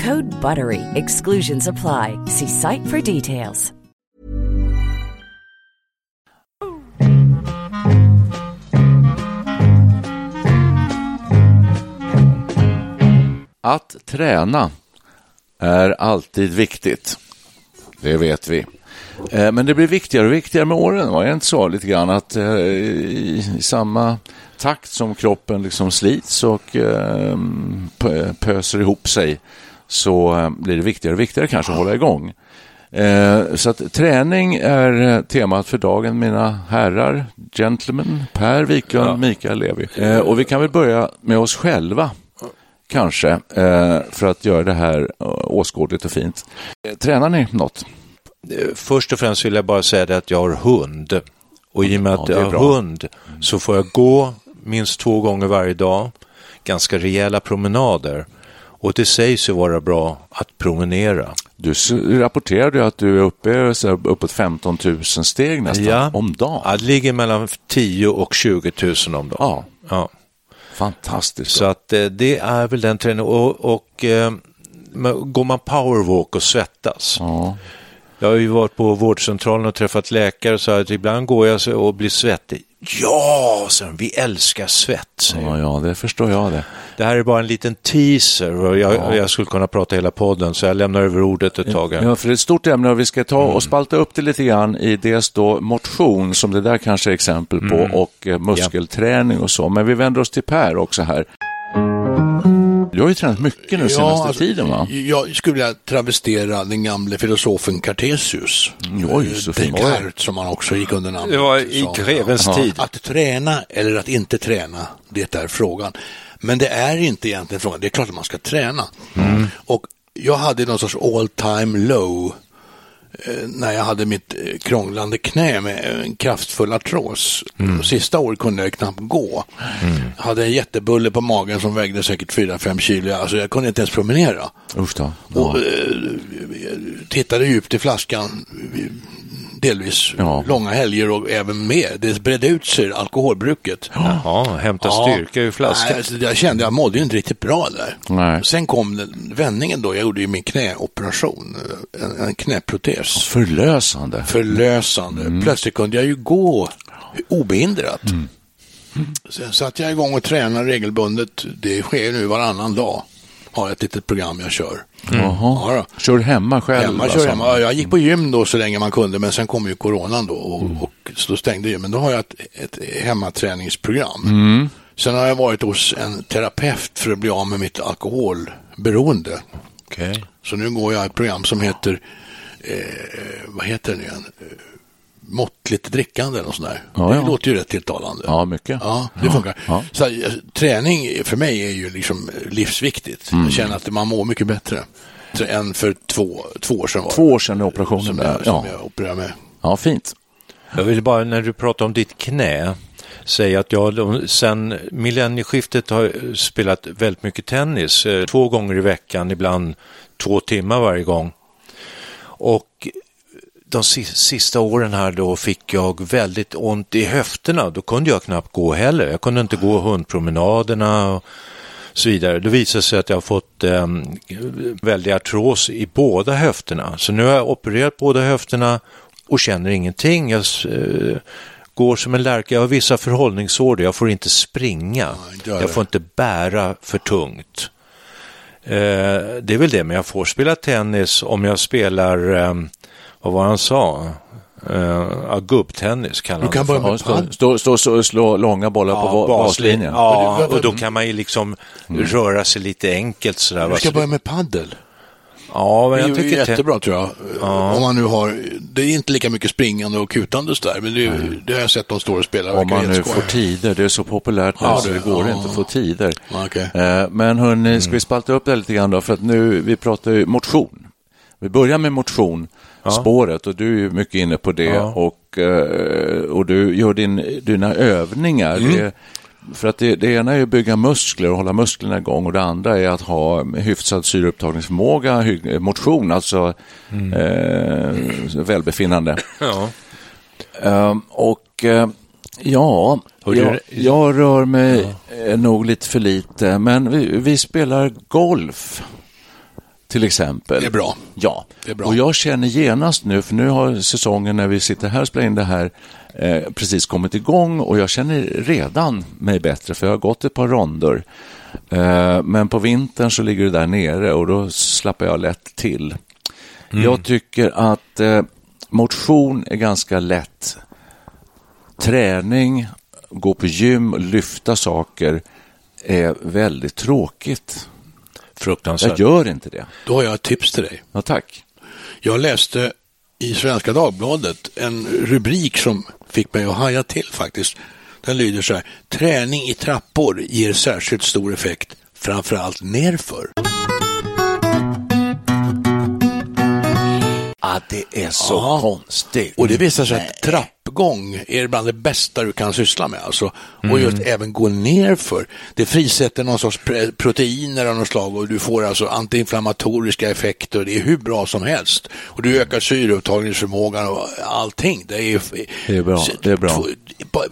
Code BUTTERY. Exclusions apply. See site for details. Att träna är alltid viktigt. Det vet vi. Eh, men det blir viktigare och viktigare med åren. Var det inte så lite grann att eh, i samma takt som kroppen liksom slits och eh, pöser ihop sig så blir det viktigare och viktigare kanske att hålla igång. Så att träning är temat för dagen, mina herrar, gentlemen, Per Wiklund, ja. Mikael Levi. Och vi kan väl börja med oss själva kanske, för att göra det här åskådligt och fint. Tränar ni något? Först och främst vill jag bara säga det att jag har hund. Och i och med att ja, jag har bra. hund så får jag gå minst två gånger varje dag, ganska rejäla promenader. Och det sägs ju vara bra att promenera. Du rapporterade att du är uppe så uppåt 15 000 steg nästan ja. om dagen. Ja, det ligger mellan 10 och 20 000 om dagen. Ja. ja. Fantastiskt. Så att eh, det är väl den träningen. Och, och eh, går man powerwalk och svettas ja. Jag har ju varit på vårdcentralen och träffat läkare och sa att ibland går jag och blir svettig. Ja, sen vi älskar svett. Ja, ja, det förstår jag det. Det här är bara en liten teaser och jag, ja. jag skulle kunna prata hela podden så jag lämnar över ordet ett tag. Ja, för det är ett stort ämne och vi ska ta och spalta upp det lite grann i dels då motion som det där kanske är exempel på mm. och eh, muskelträning och så. Men vi vänder oss till Per också här. Du har ju tränat mycket nu senaste ja, alltså, tiden va? Jag skulle vilja travestera den gamle filosofen Cartesius. Oj, så fint. Descartes som han också gick under namnet. Det var i grevens ja. tid. Att träna eller att inte träna, det är frågan. Men det är inte egentligen frågan. Det är klart att man ska träna. Mm. Och jag hade någon sorts all time low Eh, när jag hade mitt eh, krånglande knä med en kraftfull artros. Mm. Sista året kunde jag knappt gå. Mm. Jag hade en jättebulle på magen som vägde säkert 4-5 kilo. Alltså jag kunde inte ens promenera. Usch då. Ja. Och, eh, tittade djupt i flaskan delvis ja. långa helger och även med. Det bredde ut sig, alkoholbruket. Jaha, hämta ja. styrka ur flaskan. Nej, alltså, jag kände, jag mådde inte riktigt bra där. Nej. Sen kom den, vändningen då, jag gjorde ju min knäoperation, en, en knäprotes. Förlösande. Förlösande. Mm. Plötsligt kunde jag ju gå obehindrat. Mm. Sen satte jag igång och tränade regelbundet. Det sker nu varannan dag. Har ett litet program jag kör. Mm. Ja, kör hemma själv? Hemma, kör hemma. Jag gick på gym då så länge man kunde, men sen kom ju coronan då och, mm. och så stängde gymmen. Då har jag ett, ett hemmaträningsprogram. Mm. Sen har jag varit hos en terapeut för att bli av med mitt alkoholberoende. Okay. Så nu går jag ett program som heter, eh, vad heter det igen? Måttligt drickande eller sånt där. Ja, det ja. låter ju rätt tilltalande. Ja, mycket. Ja, det funkar. Ja. Så, eh, träning för mig är ju liksom livsviktigt. Mm. Jag känner att man mår mycket bättre än för två, två år sedan. Var två år sedan operationen. Som, jag, som jag opererade med. Ja, fint. Jag vill bara, när du pratar om ditt knä, säga att jag sen millennieskiftet har spelat väldigt mycket tennis. Eh, två gånger i veckan, ibland två timmar varje gång. Och de sista åren här då fick jag väldigt ont i höfterna. Då kunde jag knappt gå heller. Jag kunde inte gå hundpromenaderna och så vidare. Det visade sig att jag har fått eh, väldig artros i båda höfterna. Så nu har jag opererat båda höfterna och känner ingenting. Jag eh, går som en lärka. Jag har vissa förhållningsorder. Jag får inte springa. Jag får inte bära för tungt. det är väl det, men jag får spela tennis om jag spelar, eh, vad han sa? Uh, gubbtennis kallar Du kan börja med stå, stå, stå, stå och slå långa bollar ja, på baslinjen. Ja, och då kan man ju liksom mm. röra sig lite enkelt sådär. Du ska börja med paddel. Ja, men jag det tycker är jättebra tror jag. Ja. Om man nu har, det är inte lika mycket springande och kutandes där, men det, mm. det har jag sett de står och spelar. Om man nu får tider, det är så populärt nu ja, så det går ja. inte att få tider. Okay. Eh, men hörni, ska vi spalta upp det lite grann då? För att nu, vi pratar ju motion. Vi börjar med motion, ja. spåret, och du är mycket inne på det. Ja. Och, eh, och du gör din, dina övningar. Mm. Det, för att det, det ena är att bygga muskler och hålla musklerna igång och det andra är att ha hyfsad syreupptagningsförmåga, motion, alltså mm. eh, välbefinnande. Ja. Um, och uh, ja, jag, jag, rör mig ja. nog lite för lite, men vi, vi spelar golf till exempel. Det är bra. Ja, det är bra. och jag känner genast nu, för nu har säsongen när vi sitter här och spelar in det här eh, precis kommit igång och jag känner redan mig bättre för jag har gått ett par ronder. Eh, men på vintern så ligger det där nere och då slappar jag lätt till. Mm. Jag tycker att eh, motion är ganska lätt. Träning, gå på gym, lyfta saker är väldigt tråkigt. Fruktansvärt. Jag gör inte det. Då har jag ett tips till dig. Ja, tack. Jag läste i Svenska Dagbladet en rubrik som fick mig att haja till faktiskt. Den lyder så här. Träning i trappor ger särskilt stor effekt, framförallt nerför. Ah, det är så ja. konstigt. Och det visar sig att trappor trappuppgång är bland det bästa du kan syssla med. Alltså. Mm. Och just även gå ner för. Det frisätter någon sorts proteiner av något slag och du får alltså antiinflammatoriska effekter. Det är hur bra som helst. Och du ökar syreupptagningsförmågan och allting. Det är, det är bra. Det är bra.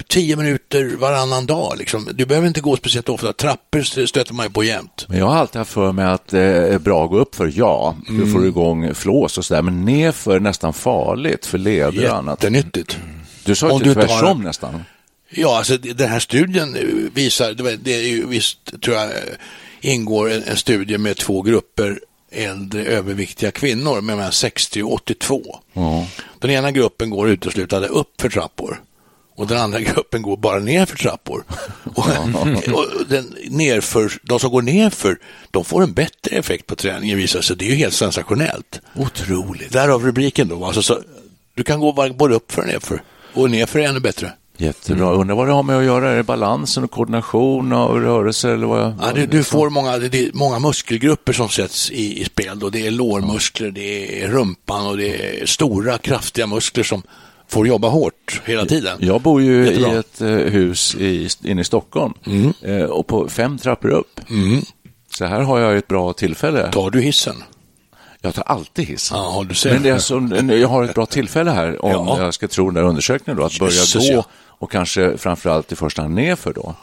Tio minuter varannan dag. Liksom. Du behöver inte gå speciellt ofta. Trappor stöter man ju på jämt. Men jag har alltid haft för mig att det är bra att gå upp för, ja. Du mm. får igång flås och sådär. Men nerför är nästan farligt för leder och annat. Jättenyttigt. Du sa ju tvärtom nästan. Ja, alltså den här studien visar, det är ju visst tror jag ingår en, en studie med två grupper äldre överviktiga kvinnor mellan 60 och 82. Mm. Den ena gruppen går uteslutande upp för trappor och den andra gruppen går bara ner för trappor. och, och den nerför, de som går nerför, de får en bättre effekt på träningen visar sig. Det är ju helt sensationellt. Otroligt. Därav rubriken då. Alltså, så, du kan gå både upp för och nerför. Och nerför är ännu bättre. Jättebra. Mm. Undrar vad det har med att göra? Är det balansen och koordination och rörelse? Eller vad, ja, du, du får många, det är många muskelgrupper som sätts i, i spel. Då. Det är lårmuskler, det är rumpan och det är stora kraftiga muskler som får jobba hårt hela tiden. Jag bor ju Jättebra. i ett eh, hus i, inne i Stockholm mm. Eh, och på fem trappor upp. Mm. Så här har jag ett bra tillfälle. Tar du hissen? Jag tar alltid hissen. Ja, du ser. Men det är så, jag har ett bra tillfälle här, om ja. jag ska tro den där undersökningen, då, att börja Jesus, gå ja. och kanske framförallt i första hand nerför då.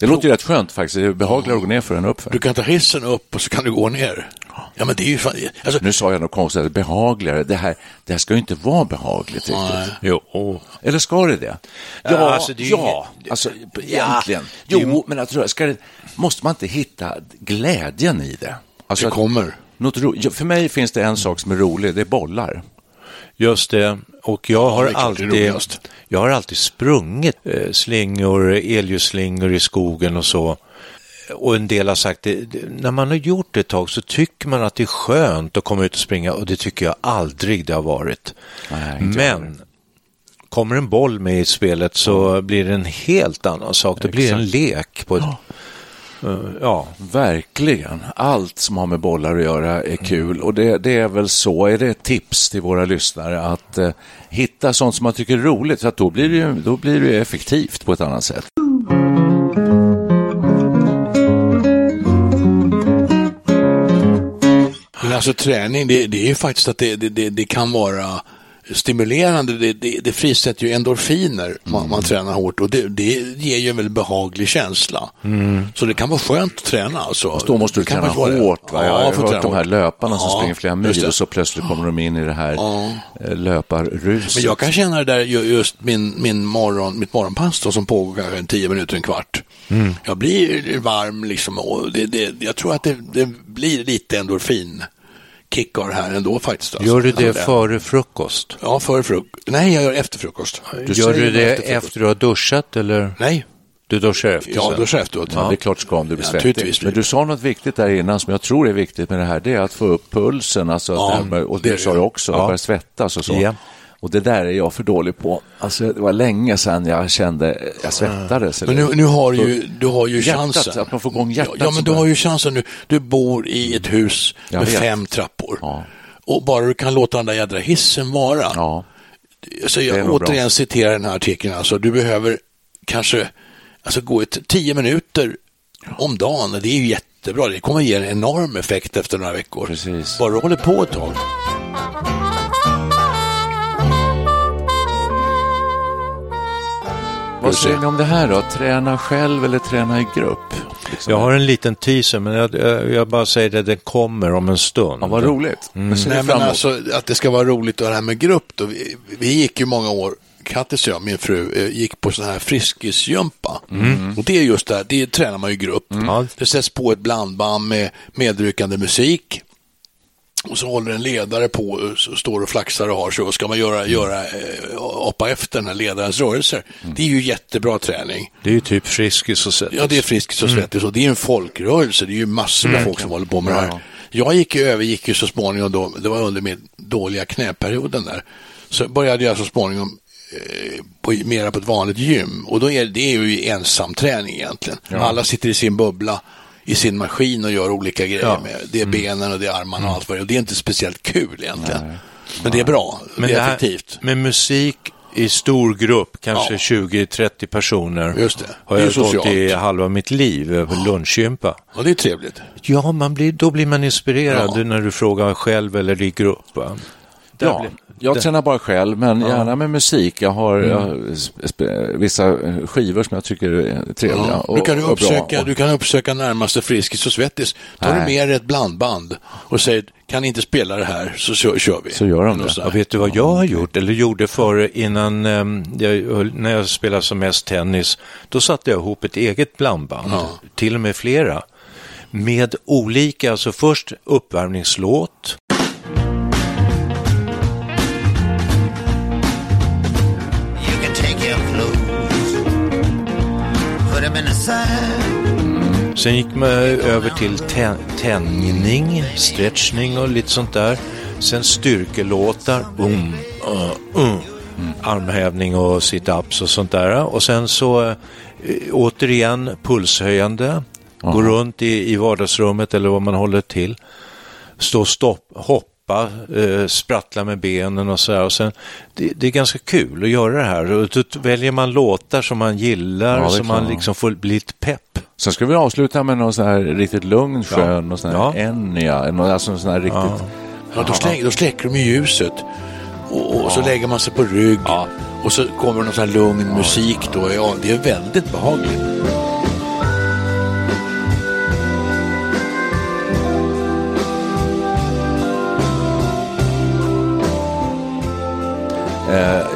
Det låter ju rätt skönt faktiskt. Det är behagligare att gå ner för än upp för. Du kan ta hissen upp och så kan du gå ner. Ja, men det är ju fan... alltså... Nu sa jag något konstigt, behagligare. Det här, det här ska ju inte vara behagligt riktigt. Jo. Eller ska det det? Ja, alltså, det ja. Inget... alltså egentligen. Ja, jo, men jag tror, ska det... måste man inte hitta glädjen i det? Alltså, det kommer. Något ro... För mig finns det en sak som är rolig, det är bollar. Just det, och jag har, alltid, jag har alltid sprungit eh, slingor, elljusslingor i skogen och så. Och en del har sagt det, när man har gjort det ett tag så tycker man att det är skönt att komma ut och springa och det tycker jag aldrig det har varit. Nej, Men kommer en boll med i spelet så blir det en helt annan sak. Det blir en lek på ett, ja, verkligen. Allt som har med bollar att göra är kul och det, det är väl så. Är det ett tips till våra lyssnare att eh, hitta sånt som man tycker är roligt, så att då blir det ju då blir det effektivt på ett annat sätt. Men alltså träning, det, det är faktiskt att det, det, det kan vara stimulerande. Det, det, det frisätter ju endorfiner man, Mm. man tränar hårt och det, det ger ju en väldigt behaglig känsla. Så det kan vara skönt att träna alltså. Mm. Då måste du träna hårt. Va? Jag har hört de här löparna som Ja, springer flera mil och så plötsligt kommer de in i det här Ja. eh, löparruset. Men jag kan känna det där ju- just min, min morgon, mitt morgonpass då, som pågår kanske en tio minuter, en kvart. Mm. Jag blir varm liksom och det, det, jag tror att det, det blir lite endorfin kick av det här ändå faktiskt. alltså. Gör du Jag det före frukost? Ja, före frukost. Nej, jag gör efter frukost. Gör säger du det efter efter du har duschat eller? Nej, Du duschar efter ja, sen? jag efteråt. Ja, det är klart ska om du blir Ja, svettig. Men du sa något viktigt där innan som jag tror är viktigt med det här. Det är att få upp pulsen. Alltså, Ja, närmare- och det det sa du också, Ja. att börja svettas och så. Ja. Och det där är jag för dålig på. Alltså, det var länge sedan jag kände, jag svettades. Men nu, nu har du ju, du har ju Hjärtat, chansen. att man får igång hjärtat Ja, men du har ju chansen nu. Du bor i ett hus Jag med vet. fem trappor. Ja. Och bara du kan låta den där jädra hissen vara. Ja. Så är jag återigen citerar den här artikeln. Alltså, du behöver kanske alltså, gå ett tio minuter om dagen. Det är ju jättebra. Det kommer ge en enorm effekt efter några veckor. Precis. Bara du håller på ett tag. Vad säger ni om det här då? Träna själv eller träna i grupp? Liksom. Jag har en liten teaser, men jag, jag, jag bara säger det, den kommer om en stund. Ja, vad roligt. Men ni Nej, men alltså att det ska vara roligt och det här med grupp. Då. Vi, vi gick ju många år, Kattis och jag, min fru, eh, gick på sån här friskisgympa. Och det är just det här, det tränar man ju i grupp. Ja. Det sätts på ett blandband med medryckande musik. Och så håller en ledare på och så står och flaxar och har sig och ska man göra, göra eh, apa efter den här ledarens rörelser. Det är ju jättebra träning. Det är ju typ Friskis och Svettis. Ja, det är Friskis och Svettis och det är en folkrörelse. Det är ju massor med folk som håller på med det här. Jag gick ju övergick ju så småningom då, det var under min dåliga knäperioden där, så började jag så småningom eh, på, mera på ett vanligt gym och då är det är ju ensamträning egentligen. Alla sitter i sin bubbla i sin maskin och gör olika grejer Ja. med. Det är benen och det är armarna och allt vad det är. Och det är inte speciellt kul egentligen. Men det är bra, Men det är här effektivt. Med musik i stor grupp, kanske Ja. 20-30 personer, Just det. har Det jag gått i halva mitt liv över lunchgympa. Och det är trevligt. Ja, man blir, då blir man inspirerad Ja. när du frågar själv eller i grupp. Ja, jag tränar bara själv, men gärna med musik. Jag har jag har sp- sp- vissa skivor som jag tycker är trevliga Ja, och, du, kan och bra. uppsöka, du kan uppsöka närmaste Friskis och Svettis. Tar du Nej. med dig ett blandband och säger kan ni inte spela det här så kör, kör vi. Så gör de det. Och. Ja, vet du vad jag har gjort, eller gjorde före innan ehm, jag, när jag spelade som mest tennis, då satte jag ihop ett eget blandband, Ja. till och med flera, med olika, alltså först uppvärmningslåt, sen gick man över till tä- tänjning, stretchning och lite sånt där. Sen styrkelåtar, um, uh, uh, armhävning och sit-ups och sånt där. Och sen så eh, återigen pulshöjande, gå runt i, i vardagsrummet eller vad man håller till. Stå stopp, hoppa, eh, sprattla med benen och så här. Och sen, det, det är ganska kul att göra det här. Och då väljer man låtar som man gillar, Ja, som man liksom får bli lite pepp. Sen ska vi avsluta med någon sån här riktigt lugn, skön, och sån här Ja. Enya, en- alltså en sån här riktigt... Ja, då, släck, då släcker de ju ljuset och, och så lägger man sig på rygg och så kommer någon sån här lugn musik då. Ja, det är väldigt behagligt.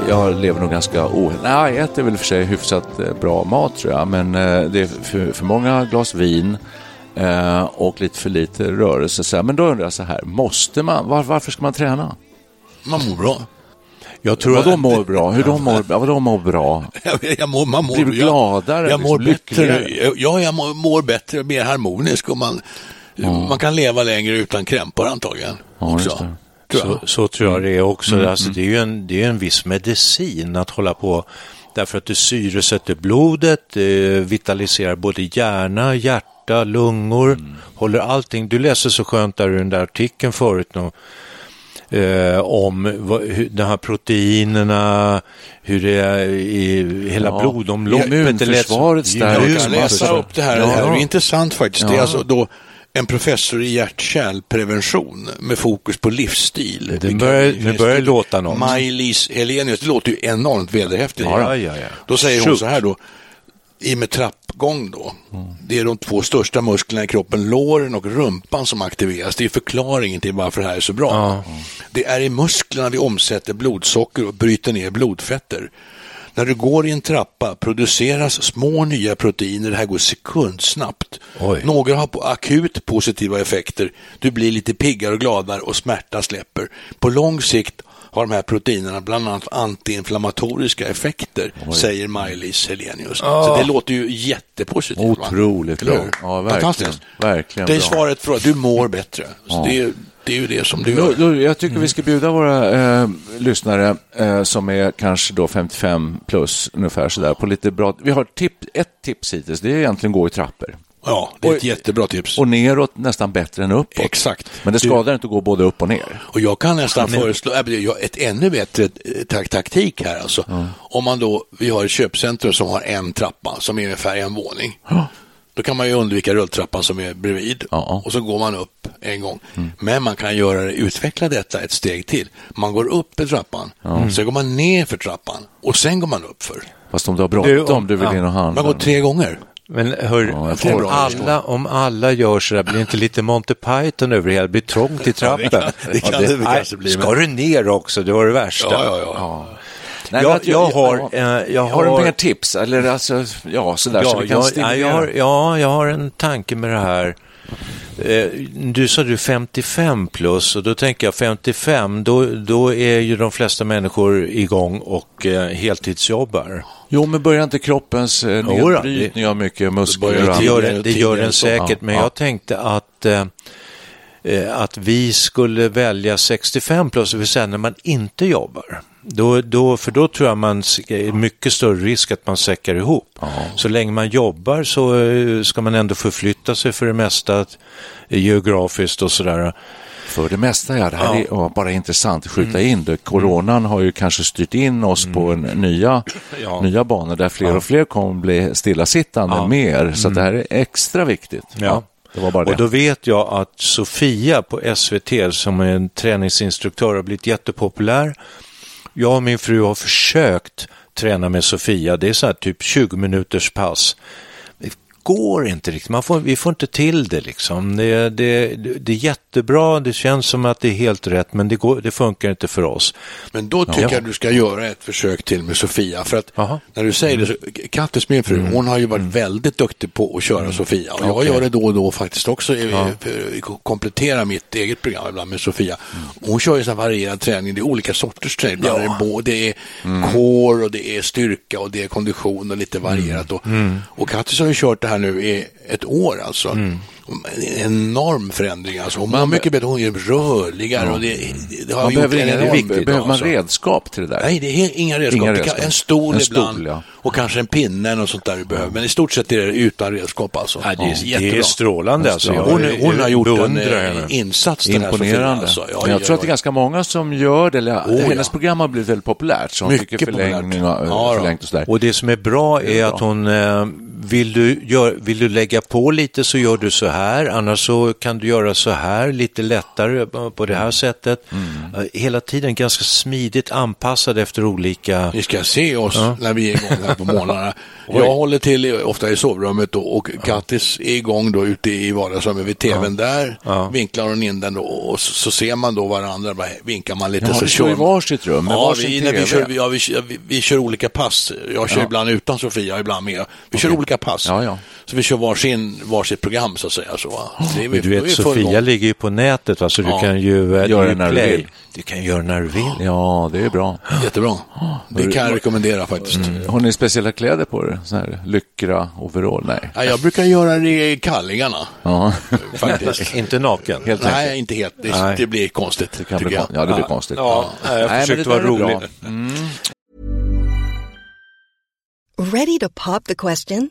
Jag lever nog ganska o... Nej, jag äter väl för sig hyfsat eh, bra mat tror jag, men eh, det är för, för många glas vin eh, och lite för lite rörelse. Så. Men då undrar jag så här, måste man, var, varför ska man träna? Man mår bra. Jag tror Vadå mår bra? Hur de mår, ja, vadå mår bra? Jag, jag mår, man mår, Blir du jag- gladare, Jag mår liksom, bättre. Ja, jag mår, mår bättre mer harmonisk och man, man kan leva längre utan krämpor antagligen. Ja, också. Tror jag. Så, så tror jag det är också. Mm, Alltså, det är ju en, det är en viss medicin att hålla på därför att det syresätter blodet, det vitaliserar både hjärna, hjärta, lungor, Mm. håller allting. Du läste så skönt där i den där artikeln förut nu, eh, om vad, hur, de här proteinerna, hur det är i hela Ja. blodomloppet. Immunförsvaret stärks. Jag kan läsa upp det här. Ja, det här är ja. intressant faktiskt. Det är Ja. alltså då en professor i hjärt-kärlprevention med fokus på livsstil. Det börjar, nu börjar det låta något. Maj-Lis Helenius, det låter ju enormt vederhäftigt. Ja, ja, ja. Då säger hon Shoot. så här då, i med trappgång då, det är de två största musklerna i kroppen, låren och rumpan som aktiveras. Det är förklaringen till varför det här är så bra. Det är i musklerna vi omsätter blodsocker och bryter ner blodfetter. När du går i en trappa produceras små nya proteiner, det här går sekundsnabbt. Oj. Några har på akut positiva effekter, du blir lite piggare och gladare och smärta släpper. På lång sikt har de här proteinerna bland annat antiinflammatoriska effekter, säger Maj-Lis Helenius. Så det låter ju jättepositivt. va? Otroligt hur? bra. Ja, verkligen. Fantastiskt. Verkligen det är bra. svaret för att du mår bättre. Så det, är, det är ju det som du Då, gör. då, jag tycker vi ska bjuda våra eh, lyssnare eh, som är kanske då 55 plus ungefär sådär på lite bra. Vi har tip, ett tips hittills, det är egentligen gå i trappor. Ja, det är ett Och- jättebra tips. Och neråt nästan bättre än uppåt. Exakt. Men det Du- skadar inte att gå både upp och ner. Och jag kan nästan föreslå äh, ett ännu bättre eh, tak taktik här alltså. Om man då, vi har ett köpcentrum som har en trappa som är ungefär en våning. Då kan man ju undvika rulltrappan som är bredvid Ja. och så går man upp en gång. Men man kan göra det, utveckla detta ett steg till. Man går upp i trappan, sen går man ner för trappan och sen går man upp för. Fast om du har Du, bråttom, om- du vill ja. in och handla. Man går tre gånger. Men hör, Ja, jag om, alla, om alla gör så där, blir det inte lite Monty Python över det hela? Det blir trångt i trappen. det kan det väl kanske bli, Ska du ner också? Det var det värsta. Ja, ja, ja. Nej, Jag- att jag har, eh, jag har du har- mer tips? Eller alltså, ja, sådär, så Ja, vi kan jag, ja, jag har, ja, jag har en tanke med det här. Eh, Du sa du 55 plus och då tänker jag 55, då, då är ju de flesta människor igång och eh, heltidsjobbar. Jo, men börjar inte kroppens eh, nedbrytning av mycket muskler? Det gör, det gör den säkert, men ja. jag tänkte att, att vi skulle välja 65 plus, det vill säga när man inte jobbar. Då, då, för då tror jag man är mycket större risk att man säckar ihop. Så länge man jobbar så eh, ska man ändå förflytta sig för det mesta eh, geografiskt och sådär. För det mesta, ja. Det här Ja. är ja, bara intressant att skjuta in det. Coronan har ju kanske styrt in oss på en nya, Ja. nya banor där fler och fler kommer bli stillasittande Ja. mer. Så att det här är extra viktigt. Ja. Och då vet jag att Sofia på SVT som är en träningsinstruktör har blivit jättepopulär. Jag och min fru har försökt träna med Sofia. Det är så här typ 20 minuters pass. Går inte riktigt. Man får, vi får inte till det liksom. Det, det, det är jättebra, det känns som att det är helt rätt, men det, går, det funkar inte för oss. Men då tycker jag du ska göra ett försök till med Sofia. För att Jaha. när du säger det, så, Kattis min fru, hon har ju varit väldigt duktig på att köra Sofia. Och jag Okej. gör det då och då faktiskt också, ja. komplettera mitt eget program ibland med Sofia. Hon kör ju så varierad träning, det är olika sorters träning. Är det, bo, det är core och det är styrka och det är kondition och lite varierat. Och, och Kattis har ju kört det här nu i ett år alltså. En enorm förändring alltså. Hon mår mycket bättre, hon är rörligare och det, det har man gjort behöver, en enorm behöver man alltså. redskap till det där? Nej, det är inga redskap. Inga Det kan, redskap. en stol En ibland stol, ja. och kanske en pinne något sånt där du behöver. Men i stort sett är det utan redskap alltså. Ja, det, är, det jättebra. är strålande alltså. Jag, Hon, hon har gjort en eh, henne. insats här Imponerande. Alltså. Ja, jag ja, tror att det är ja. ganska många som gör det. Eller, Oh, hennes ja. program har blivit väldigt populärt. Så hon Mycket förlängning och. Ja, förlängt och sådär. Och det som är bra är att hon, eh, vill du, gör, vill du lägga på lite så gör du så här, annars så kan du göra så här, lite lättare på det här sättet. Eh, Hela tiden ganska smidigt anpassad efter olika... Ni ska se oss när vi är igång här på morgnarna. jag håller till i- ofta i sovrummet då, och Kattis är igång då ute i vardagsrummet vid tvn. Där Ja. vinklar hon in den då, och så, så ser man då varandra, bara vinkar man lite. Ja, så vi i kör man. varsitt rum Ja, varsin vi, vi, kör, vi, ja, vi, kör- vi, vi olika pass. Jag kör Ja. ibland utan Sofia, ibland med. Vi kör olika pass. Ja, ja. Så vi kör varsin, varsitt program så att säga. Så, va? det är, Men du vet, vi Sofia gång. ligger ju på nätet, va? så du Ja. kan ju... eh, Göra när du vill. Du kan göra när du vill. Ja, det är bra. Jättebra. Det kan jag rekommendera faktiskt. Har ni speciella kläder på er? Så här, lyckra, overall? Nej. Ja, jag brukar göra det i kallingarna Ja. faktiskt. Inte naken. Helt Nej, enkelt. inte helt. Det, Nej. det blir konstigt, Det kan bli, jag. kon- ja, det blir konstigt. Ja, jag Nej, försökte vara rolig. Ready to pop the question?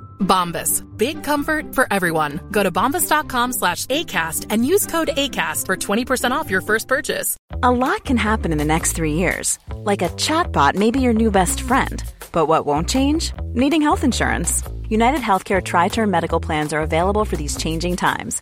Bombas. Big comfort for everyone. Go to bombas.com slash ACAST and use code ACAST for 20% off your first purchase. A lot can happen in the next three years. Like a chatbot may be your new best friend. But what won't change? Needing health insurance. United Healthcare Tri Term Medical Plans are available for these changing times.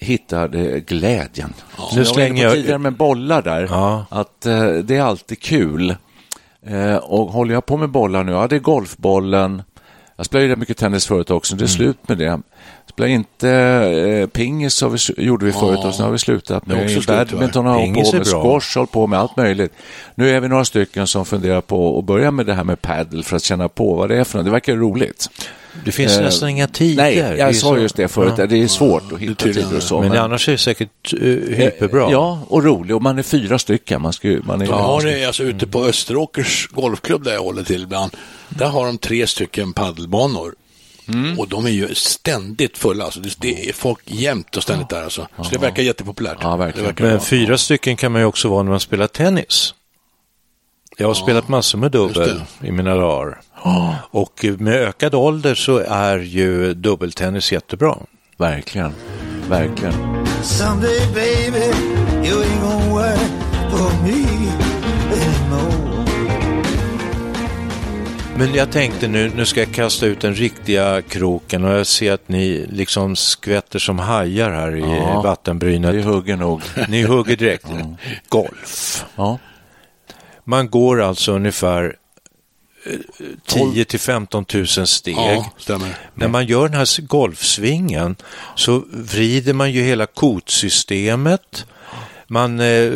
hitta det, glädjen. Ja, nu slänger jag tidigare med bollar där, ja. att eh, det är alltid kul. Eh, och håller jag på med bollar nu, ja det är golfbollen. Jag spelade mycket tennis förut också, det är mm. slut med det. Spelade inte eh, pingis vi, gjorde vi förut ja. och sen har vi slutat med badminton har på med squash, hållit på med allt möjligt. Nu är vi några stycken som funderar på att börja med det här med paddle för att känna på vad det är för något. Det verkar roligt. Det finns eh, nästan inga tider. Nej, jag sa just det förut. Ja. Det är svårt att hitta tider och så. Men, men annars är det säkert uh, hyperbra. Ja, och rolig. Och man är fyra stycken. Man, ska, man är jag har det alltså ute på Österåkers golfklubb där jag håller till ibland. Där har de tre stycken paddelbanor. Mm. Och de är ju ständigt fulla. Alltså. Det är folk jämt och ständigt där. Alltså. Så det verkar jättepopulärt. Ja, verkligen. Men fyra stycken kan man ju också vara när man spelar tennis. Jag har ja, spelat massor med dubbel i mina dagar. Oh. Och med ökad ålder så är ju dubbeltennis jättebra. Verkligen, verkligen. Someday baby, you ain't gonna work for me Men jag tänkte nu, nu ska jag kasta ut den riktiga kroken och jag ser att ni liksom skvätter som hajar här i ja, vattenbrynet. Vi hugger nog. Ni hugger direkt. Ja. Golf. Ja. Man går alltså ungefär 10 till 15 000 steg. Ja, När man gör den här golfsvingen så vrider man ju hela kotsystemet. Man eh,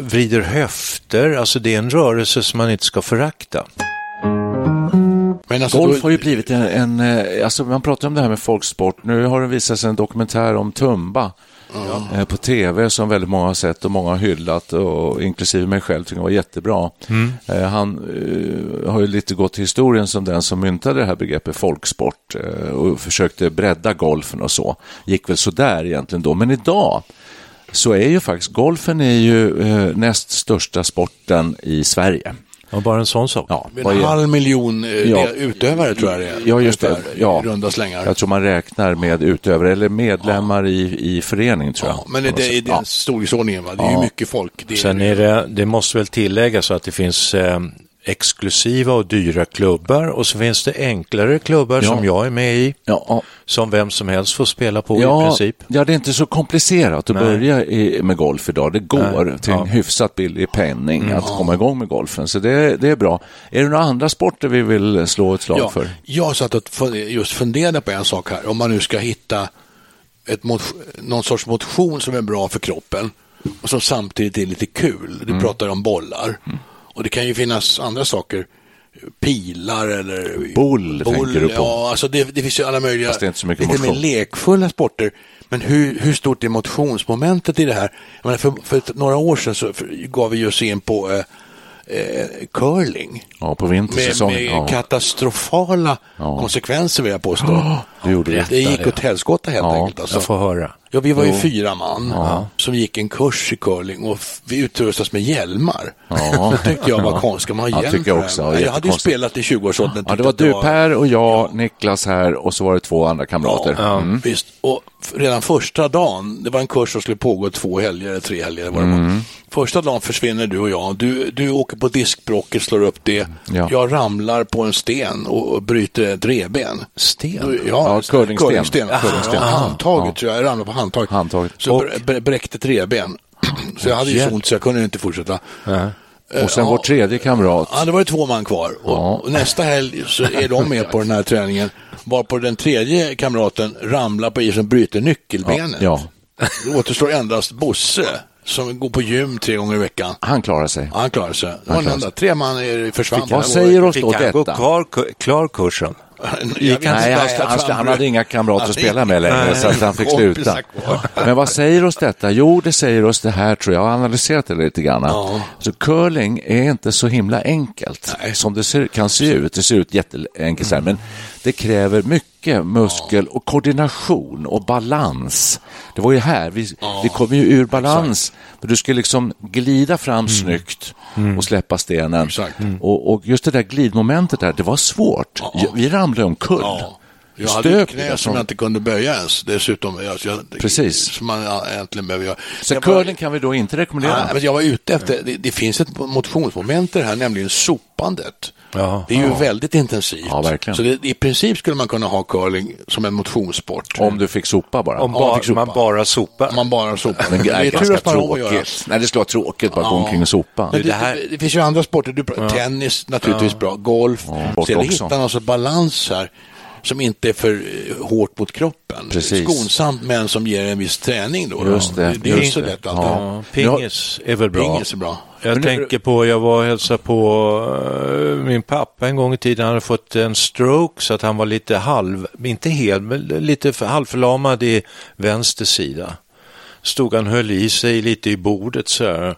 vrider höfter, alltså det är en rörelse som man inte ska förakta. Alltså, Golf har ju blivit en, en, eh, alltså man pratar om det här med folksport. Nu har det visats en dokumentär om Tumba mm. på tv som väldigt många har sett och många har hyllat, och, inklusive mig själv, tycker det var jättebra. Mm. Eh, han uh, har ju lite gått till historien som den som myntade det här begreppet folksport uh, och försökte bredda golfen och så. Gick väl sådär egentligen då, men idag så är ju faktiskt golfen är ju uh, näst största sporten i Sverige. Ja, bara en sån sak. Ja, en halv miljon eh, ja, utövare tror jag det är. Ja, just det. Ja. Runda slängar. Jag tror man räknar med utövare eller medlemmar ja. i, i förening tror jag. Ja, men det, är den storleksordningen. Va? Det är ju mycket folk. Det Sen är det, det måste väl tilläggas att det finns eh, exklusiva och dyra klubbar och så finns det enklare klubbar ja. som jag är med i. Ja. Som vem som helst får spela på ja, i princip. Ja, det är inte så komplicerat att Nej. börja i, med golf idag. Det går Nej. till en hyfsat billig penning mm. att komma igång med golfen. Så det, det är bra. Är det några andra sporter vi vill slå ett slag ja, för? Jag satt och just funderade på en sak här. Om man nu ska hitta ett någon sorts motion som är bra för kroppen och som samtidigt är lite kul. Du mm. pratar om bollar. Mm. Och det kan ju finnas andra saker. Pilar eller... Boll, boll tänker du på? Ja, alltså det, det finns ju alla möjliga Fast det är inte så mycket lite mer lekfulla sporter. Men hur, hur stort är motionsmomentet i det här? Jag menar, för, för några år sedan så gav vi oss in på eh, eh, curling. Ja, på vintersäsongen. Med, med ja. katastrofala ja. konsekvenser vill jag påstå. Oh, det, gjorde det, det gick åt helskotta helt ja, enkelt. Alltså. Jag får höra. Ja, vi var ju Jo. fyra man Ja. som gick en kurs i curling och vi utrustades med hjälmar. Ja. Det tyckte jag var konstigt. Ska man ha hjälm jag också. Jag hade ju spelat i 20-årsåldern. Ja, det var du Per och jag, Niklas här och så var det två andra kamrater. Ja, Mm. visst. Och redan första dagen, det var en kurs som skulle pågå två helger eller tre helger. Vad det var. Mm. Första dagen försvinner du och jag. Du, du åker på diskbråcket, slår upp det. Ja. Jag ramlar på en sten och, bryter ett revben. Sten? Ja, Ja, curlingsten. curlingsten. Handtaget, Ja. jag ramlade på handtaget. Handtaget. Så Och- br- br- bräckte ett revben. Så jag hade ju så ont så jag kunde inte fortsätta. Och sen Ja. vår tredje kamrat. Ja, det var ju två man kvar. Och, och nästa helg så är de med på den här träningen. Varpå den tredje kamraten ramlar på isen och bryter nyckelbenet. Ja, Det återstår endast Bosse som går på gym tre gånger i veckan. han klarar sig. Ja, Han klarar sig. Han klarar sig. Tre man är försvann. Vad säger oss Fick då han gå detta? kvar, klar kursen? Gick Nej, han, han, han hade inga kamrater att spela med längre så att han fick sluta. Men vad säger oss detta? Jo, det säger oss det här tror jag. Jag har analyserat det lite grann. Ja. Så curling är inte så himla enkelt Nej. som det ser, kan se ut. Det ser ut jätteenkelt här, men det kräver mycket muskel och koordination och balans. Det var ju här, vi, vi kom ju ur balans. Men du ska liksom glida fram snyggt och släppa stenen. Exakt. Och, och just det där glidmomentet där, det var svårt. Vi ramlade omkull. Ja. Jag hade ett knä det som jag inte kunde böja ens. Dessutom. Jag, Precis. Som man ja, egentligen behöver göra. Så curling kan vi då inte rekommendera. Ja, men jag var ute efter, det, det finns ett motionsmoment i det här, nämligen sopandet. Ja. Det är ju väldigt intensivt. Ja, verkligen. Så det, i princip skulle man kunna ha curling som en motionssport. Om du fick sopa bara. Om Ja, ba, sopa. man bara sopar? Om man bara sopar. Men det är ganska tråkigt. Nej, det skulle vara tråkigt bara att gå omkring och sopa. Men det, det här- det, det finns ju andra sporter. Du, Tennis naturligtvis bra. Golf. Ja, så det också. hitta någon sorts balans här som inte är för eh, hårt mot kroppen. Precis. Skonsamt men som ger en viss träning. Då, Just det, det är inte så det. lätt alltid. Ja. Ja, pingis är väl bra? Pingis är bra. Jag tänker på, jag var och hälsade på eh, min pappa en gång i tiden. Han hade fått en stroke så att han var lite halv, inte helt, men lite för- halvförlamad i vänster sida. Stod han höll i sig lite i bordet så här.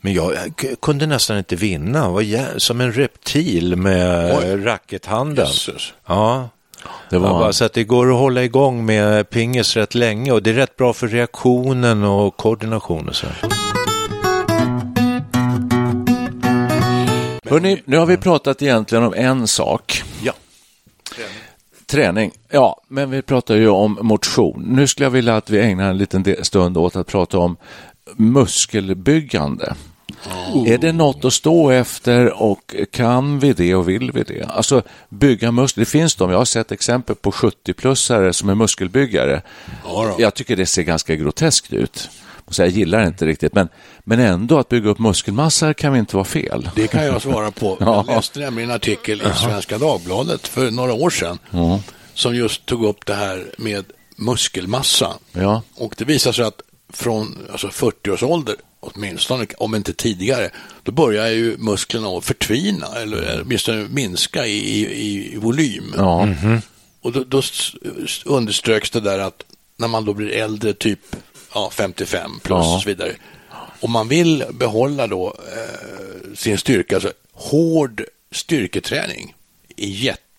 Men jag, kunde nästan inte vinna. Var som en reptil med Oj. rackethanden. Jösses. Ja. Det var bara så att det går att hålla igång med pingis rätt länge och det är rätt bra för reaktionen och koordinationen. och Så. Hörrni, nu har vi pratat egentligen om en sak. Ja. Träning. Ja, men vi pratar ju om motion. Nu skulle jag vilja att vi ägnar en liten stund åt att prata om muskelbyggande. Är det något att stå efter och kan vi det och vill vi det? Alltså bygga muskler, det finns de, jag har sett exempel på 70-plussare som är muskelbyggare. Ja då. Jag tycker det ser ganska groteskt ut. Så jag gillar det inte riktigt, men, men ändå att bygga upp muskelmassa kan vi inte vara fel. Det kan jag svara på. Ja. Jag läste nämligen en artikel i Svenska Dagbladet för några år sedan som just tog upp det här med muskelmassa. Ja. Och det visar sig att från alltså 40 års ålder, åtminstone, om inte tidigare, då börjar ju musklerna att förtvina eller åtminstone minska i, i, i volym. Ja. Och då, då underströks det där att när man då blir äldre, typ ja, 55 plus Ja. och så vidare, om man vill behålla då eh, sin styrka, så hård styrketräning är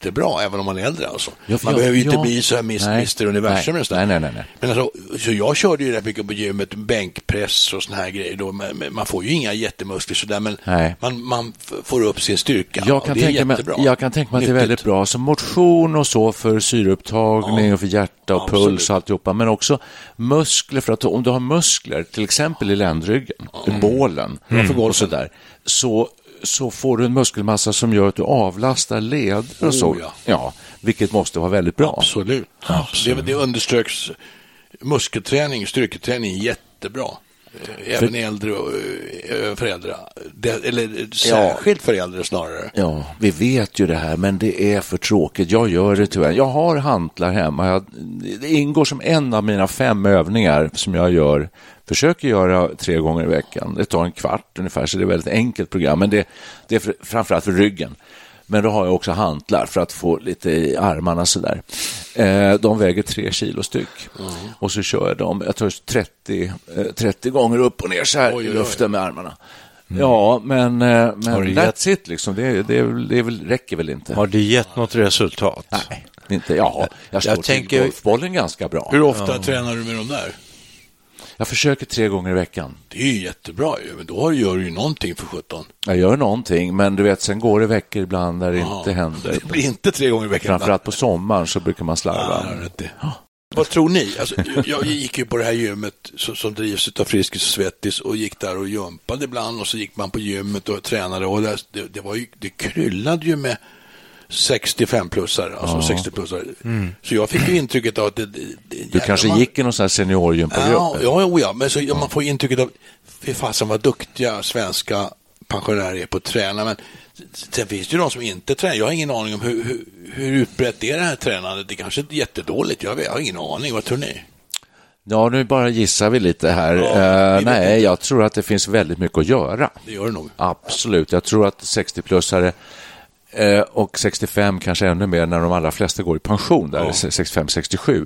jättebra, även om man är äldre alltså. Ja, man jag- behöver ju inte ja. bli så här Nej. Mr Universum Nej. Nej, nej, nej, nej. Men alltså, så jag körde ju rätt mycket på gymmet, bänkpress och såna här grejer. Då, man får ju inga jättemuskler sådär, men Nej. man, man får upp sin styrka. Jag kan, det är tänka mig, jättebra. jag kan tänka mig att det är väldigt bra som motion och så för syreupptagning Ja. och för hjärta och Absolut. puls och alltihopa, men också muskler för att om du har muskler, till exempel i ländryggen, i bålen och sådär, så, så får du en muskelmassa som gör att du avlastar leder och så. Oh, ja. ja, vilket måste vara väldigt bra. Absolut. Det, det underströks muskelträning, styrketräning är jättebra. Eh, Även äldre och, eh, föräldrar. Det, eller särskilt för äldre snarare. Ja, vi vet ju det här, men det är för tråkigt. Jag gör det tyvärr. Jag har hantlar hemma. Jag, det ingår som en av mina fem övningar som jag gör. Försöker göra tre gånger i veckan. Det tar en kvart ungefär, så det är ett väldigt enkelt program. Men det, det är för, framförallt för ryggen. Men då har jag också hantlar för att få lite i armarna sådär. Eh, de väger tre kilo styck. Och så kör jag dem, jag tar 30, eh, 30 gånger upp och ner så här Oj, i oj, oj. luften med armarna. Ja, men, eh, men Har det that's it liksom. Det, det, det väl, räcker väl inte. Har det gett något resultat? Nej, inte. Ja, jag står Jag till tänker- golfbollen ganska bra. Hur ofta tränar du med dem där? Jag försöker tre gånger i veckan. Det är ju jättebra ju, men då gör du ju någonting för 17. Jag gör någonting, men du vet, sen går det veckor ibland där det inte händer. Det blir inte tre gånger i veckan. Framförallt på sommaren så brukar man slarva. Ja, i. Vad tror ni? Alltså, jag gick ju på det här gymmet som, som drivs av Friskis och Svettis och gick där och jumpade ibland och så gick man på gymmet och tränade och det, det, det, var ju, det kryllade ju med 65-plussare, alltså 60-plussare. Så jag fick ju intrycket av att det, det, Du kanske man, gick i någon sån här seniorgympagrupp? Ja, ja, ja, ja, men så, ja, man får intrycket av, fy fasen vad duktiga svenska pensionärer är på att träna. Men sen finns det ju de som inte tränar. Jag har ingen aning om hur, hur, hur utbrett är det här tränandet. Det kanske är jättedåligt. Jag, vet, jag har ingen aning. Vad tror ni? Ja, nu bara gissar vi lite här. Ja, vet nej, inte. jag tror att det finns väldigt mycket att göra. Det gör det nog. Absolut. Jag tror att 60-plussare eh, och 65 kanske ännu mer när de allra flesta går i pension, där Ja. 65-67,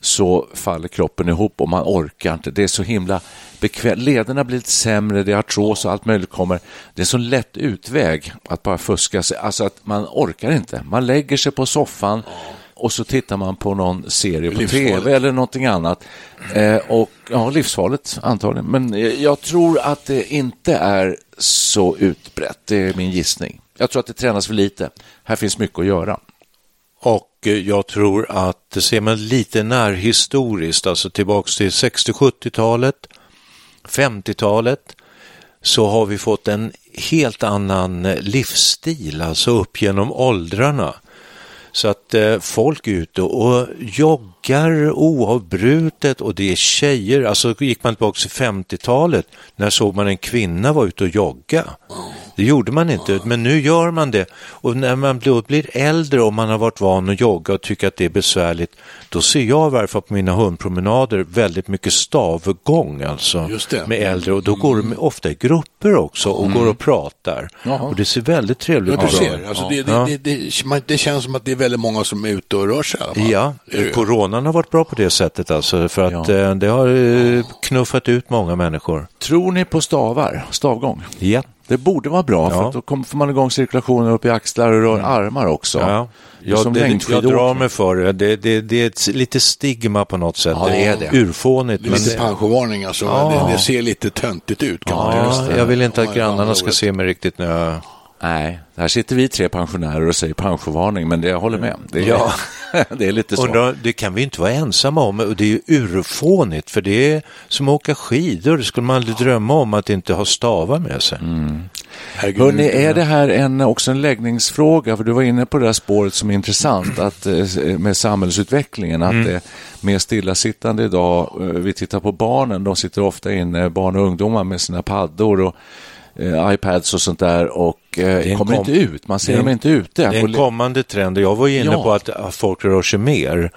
så faller kroppen ihop och man orkar inte. Det är så himla bekvämt. Lederna blir lite sämre, det är artros och allt möjligt kommer. Det är så lätt utväg att bara fuska sig. Alltså att man orkar inte. Man lägger sig på soffan och så tittar man på någon serie på tv eller någonting annat. Eh, och ja, livsfarligt antagligen. Men eh, jag tror att det inte är så utbrett. Det är min gissning. Jag tror att det tränas för lite. Här finns mycket att göra. Och eh, jag tror att eh, ser man lite närhistoriskt, alltså tillbaks till 60-70-talet, 50-talet, så har vi fått en helt annan eh, livsstil, alltså upp genom åldrarna. Så att eh, folk är ute och joggar oavbrutet och det är tjejer, alltså gick man tillbaka till 50-talet, när såg man en kvinna vara ute och jogga? Det gjorde man inte, men nu gör man det. Och när man blir äldre och man har varit van att jogga och tycker att det är besvärligt, då ser jag i varje fall på mina hundpromenader väldigt mycket stavgång alltså med äldre och då går de ofta i grupper också och går och pratar. Jaha. Och det ser väldigt trevligt Ja, du ut. ser. Alltså, det, Ja. det, det, det känns som att det är väldigt många som är ute och rör sig. Ja, coronan har varit bra på det sättet alltså, för att Ja. eh, det har eh, knuffat ut många människor. Tror ni på stavar, stavgång? Ja. Det borde vara bra, för Ja. att då kommer- får man igång cirkulationen upp i axlar och rör armar också. Ja. Jag, som det, jag drar mig för det. Det, det. det är ett lite stigma på något sätt. Ja, det är det. Urfånigt. Det är Men lite det, pensiovarning alltså. Ja. Det, det ser lite töntigt ut kan man ja, säga. jag vill inte att Ja, grannarna ska se mig riktigt när jag... Nej, här sitter vi tre pensionärer och säger pensiovarning, men det, jag håller med. Det är, Ja. det är lite så. Och då, det kan vi inte vara ensamma om och det är ju urfånigt för det är som att åka skidor. Det skulle man aldrig drömma om att inte ha stavar med sig. Herregud. Hörrni, är det här en, också en läggningsfråga? För du var inne på det här spåret som är intressant att, eh, med samhällsutvecklingen. Att det är mer stillasittande idag. Eh, Vi tittar på barnen, de sitter ofta inne, barn och ungdomar med sina paddor och eh, iPads och sånt där och eh, kommer kom- inte ut. Man ser är dem inte ute. Det är en kommande trend och jag var inne Ja. på att, att folk rör sig mer.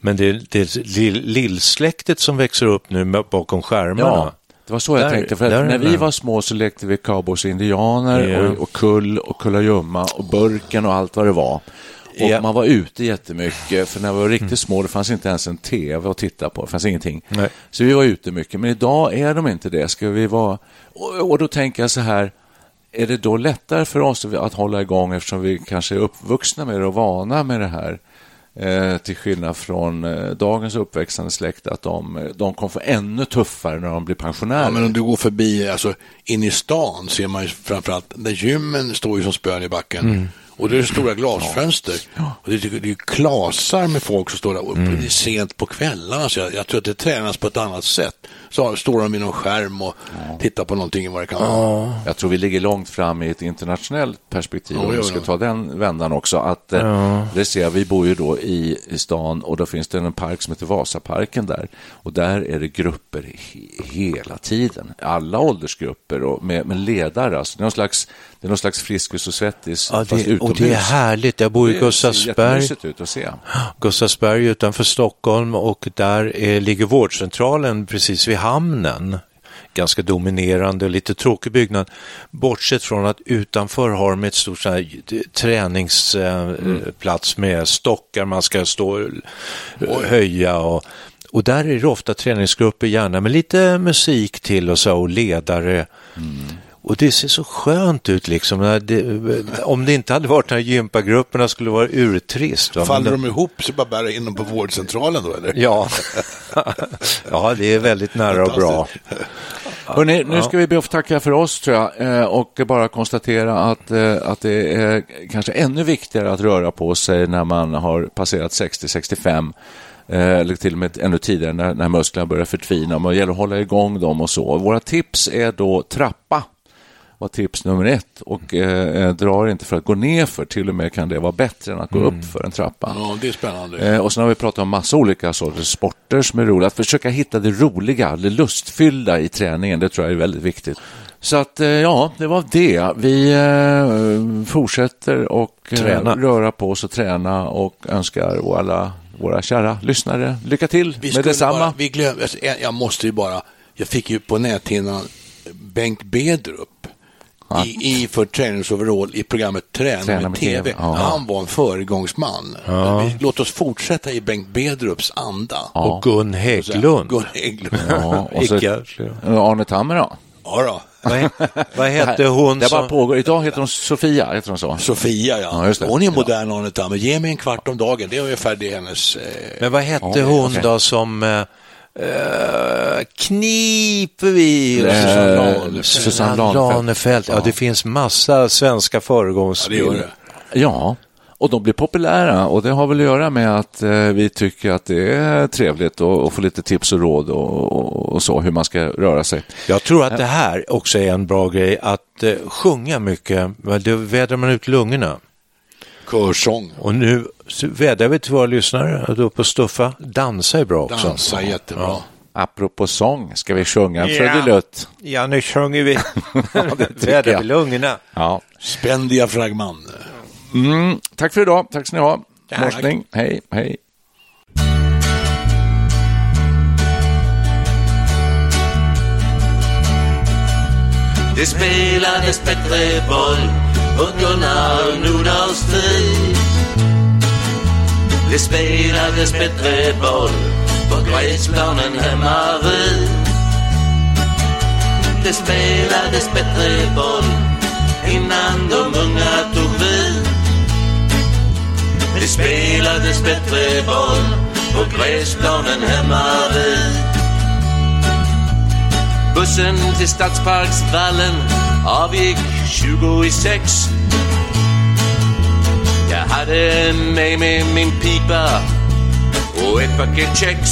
Men det är det lill- lillsläktet som växer upp nu bakom skärmarna. Ja, det var så jag Där- tänkte. För att är när vi var små så lekte vi cowboys och indianer Ja. och, och kull och kullagömma och burken och allt vad det var. Och Ja. man var ute jättemycket, för när vi var riktigt små det fanns inte ens en tv att titta på, det fanns ingenting. Nej. Så vi var ute mycket, men idag är de inte det. Ska vi vara... och, och då tänker jag så här, är det då lättare för oss att hålla igång eftersom vi kanske är uppvuxna med det och vana med det här? Eh, till skillnad från eh, dagens uppväxande släkt, att de, eh, de kommer få ännu tuffare när de blir pensionärer. Ja, men om du går förbi, alltså in i stan ser man ju framförallt, där gymmen står ju som spön i backen. Mm. Och det är stora glasfönster. Och det, är- det är ju klasar med folk som står där och Mm. det är sent på kvällarna. Så jag, jag tror att det tränas på ett annat sätt. Så står de vid någon skärm och tittar på någonting vad det kan vara. Jag tror vi ligger långt fram i ett internationellt perspektiv, Ja, om vi ska ta den vändan också. Att, eh, det ser jag, vi bor ju då i, i stan och då finns det en park som heter Vasaparken där. Och där är det grupper he, hela tiden, alla åldersgrupper och med, med ledare. Alltså, någon slags, det är någon slags Friskis och Svettis, Ja, fast det, och utomhus. det är härligt. Jag bor i Det ser Gustavsberg. ut att se. Gustavsberg utanför Stockholm och där är, ligger vårdcentralen precis vid hamnen. Ganska dominerande och lite tråkig byggnad. Bortsett från att utanför har de ett stort här träningsplats med stockar man ska stå och höja. Och, och där är det ofta träningsgrupper, gärna med lite musik till och så och ledare. Och det ser så skönt ut liksom. När Det, om det inte hade varit när gympagrupperna skulle vara urtrist. va? Faller det- de ihop så bara bära in dem på vårdcentralen då eller? Ja. ja, det är väldigt nära och bra. Hörrni, nu ska vi be att få tacka för oss tror jag eh, och bara konstatera att, eh, att det är kanske ännu viktigare att röra på sig när man har passerat 60-65 eh, eller till och med ännu tidigare när, när musklerna börjar förtvina. Man gäller att hålla igång dem och så. Våra tips är då trappa var tips nummer ett och eh, drar inte för att gå ner för till och med kan det vara bättre än att gå upp för en trappa. Ja, det är spännande. Eh, och sen har vi pratat om massa olika sorters sporter som är roliga. Att försöka hitta det roliga, det lustfyllda i träningen, det tror jag är väldigt viktigt. Så att eh, ja, det var det. Vi eh, fortsätter och eh, Träna. röra på oss och träna och önskar alla våra kära lyssnare lycka till Vi med detsamma. Bara, vi glöm, alltså, jag, måste ju bara, jag fick ju på näthinnan Bengt Bedrup. I, i för träningsoverall i programmet Träna, Träna med, med TV. TV, ja. Han var en föregångsman. Vi, låt oss fortsätta i Bengt Bedrups anda. Och Gun Hägglund. Gun Hägglund. Ja, och så, Arne Tammer då? Ja då. Vad, hette hon Det bara som... pågår. Idag heter hon Sofia, heter hon så? Sofia, ja. Ja, just det. Hon är modern Arne Tammer. Ge mig en kvart om dagen. Det är ungefär det hennes... Eh, Men vad hette Ja, hon okej. då som eh, eh, kniper vi? Eh, Susanne Lanefelt. Susanne. Ja, det finns massa svenska föregångsbilder. Ja, och de blir populära och det har väl att göra med att eh, vi tycker att det är trevligt att, få lite tips och råd och, och, och så, hur man ska röra sig. Jag tror att det här också är en bra grej, att eh, sjunga mycket, men det vädrar man ut lungorna. Körsång. Och nu så vädrar vi till våra lyssnare att upp och stuffa. Dansa är bra också. Dansa jättebra. Apropå sång, ska vi sjunga en Ja. trudelutt? Ja, nu sjunger vi. vädrar jag. vi lungorna. Ja. Spänn diafragman. Mm, tack för idag, tack ska ni ha. Tack. Morsning, hej, hej. Det spelades bättre boll på Gunnar Nordahls tid. Det spelades bättre boll på gräsplanen hemma vid. Det spelades bättre boll innan de unga tog vid. Det spelades bättre boll på gräsplanen hemma vid. Bussen till Stadsparksvallen avgick 20 i sex. Jag hade med mig min pipa och ett paket kex.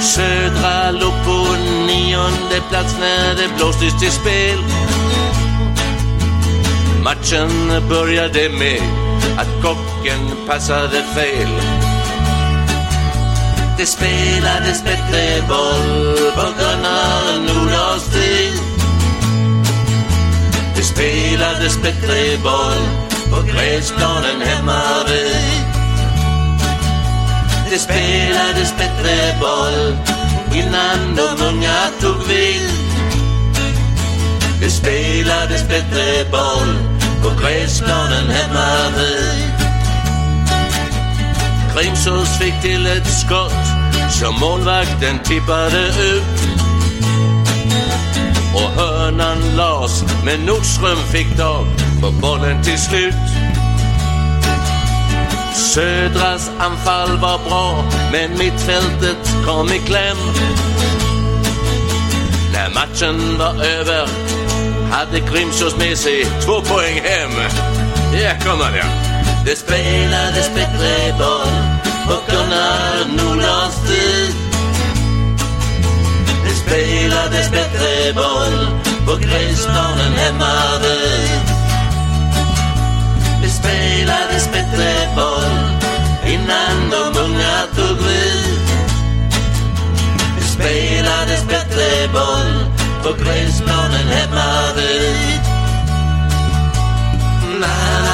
Södra låg på nionde plats när det blåstes till spel. Matchen började med att kocken passade fel. Det spelades bättre boll på Gunnar Nordahls tid. Det spelades bättre boll på gräsplanen hemma vid. Det spelades bättre boll innan de unga tog vid. Det spelades bättre boll på gräsplanen hemma vid. Grimsås fick till ett skott som målvakten tippade ut. Och hörnan las, men Nordström fick tag på bollen till slut. Södras anfall var bra, men mittfältet kom i kläm. När matchen var över hade Grimsås med sig två poäng hem. Här kommer det. Det spelades bättre boll på Gunnar Nordahls tid. Det spelades bättre boll på gräsplanen hemma vid. Det spelades bättre boll innan de unga tog vid. Det spelades bättre boll på gräsplanen hemma vid. Na, na,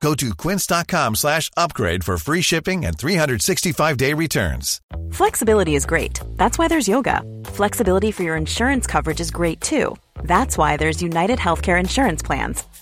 Go to quince.com slash upgrade for free shipping and 365-day returns. Flexibility is great. That's why there's yoga. Flexibility for your insurance coverage is great too. That's why there's United Healthcare Insurance Plans.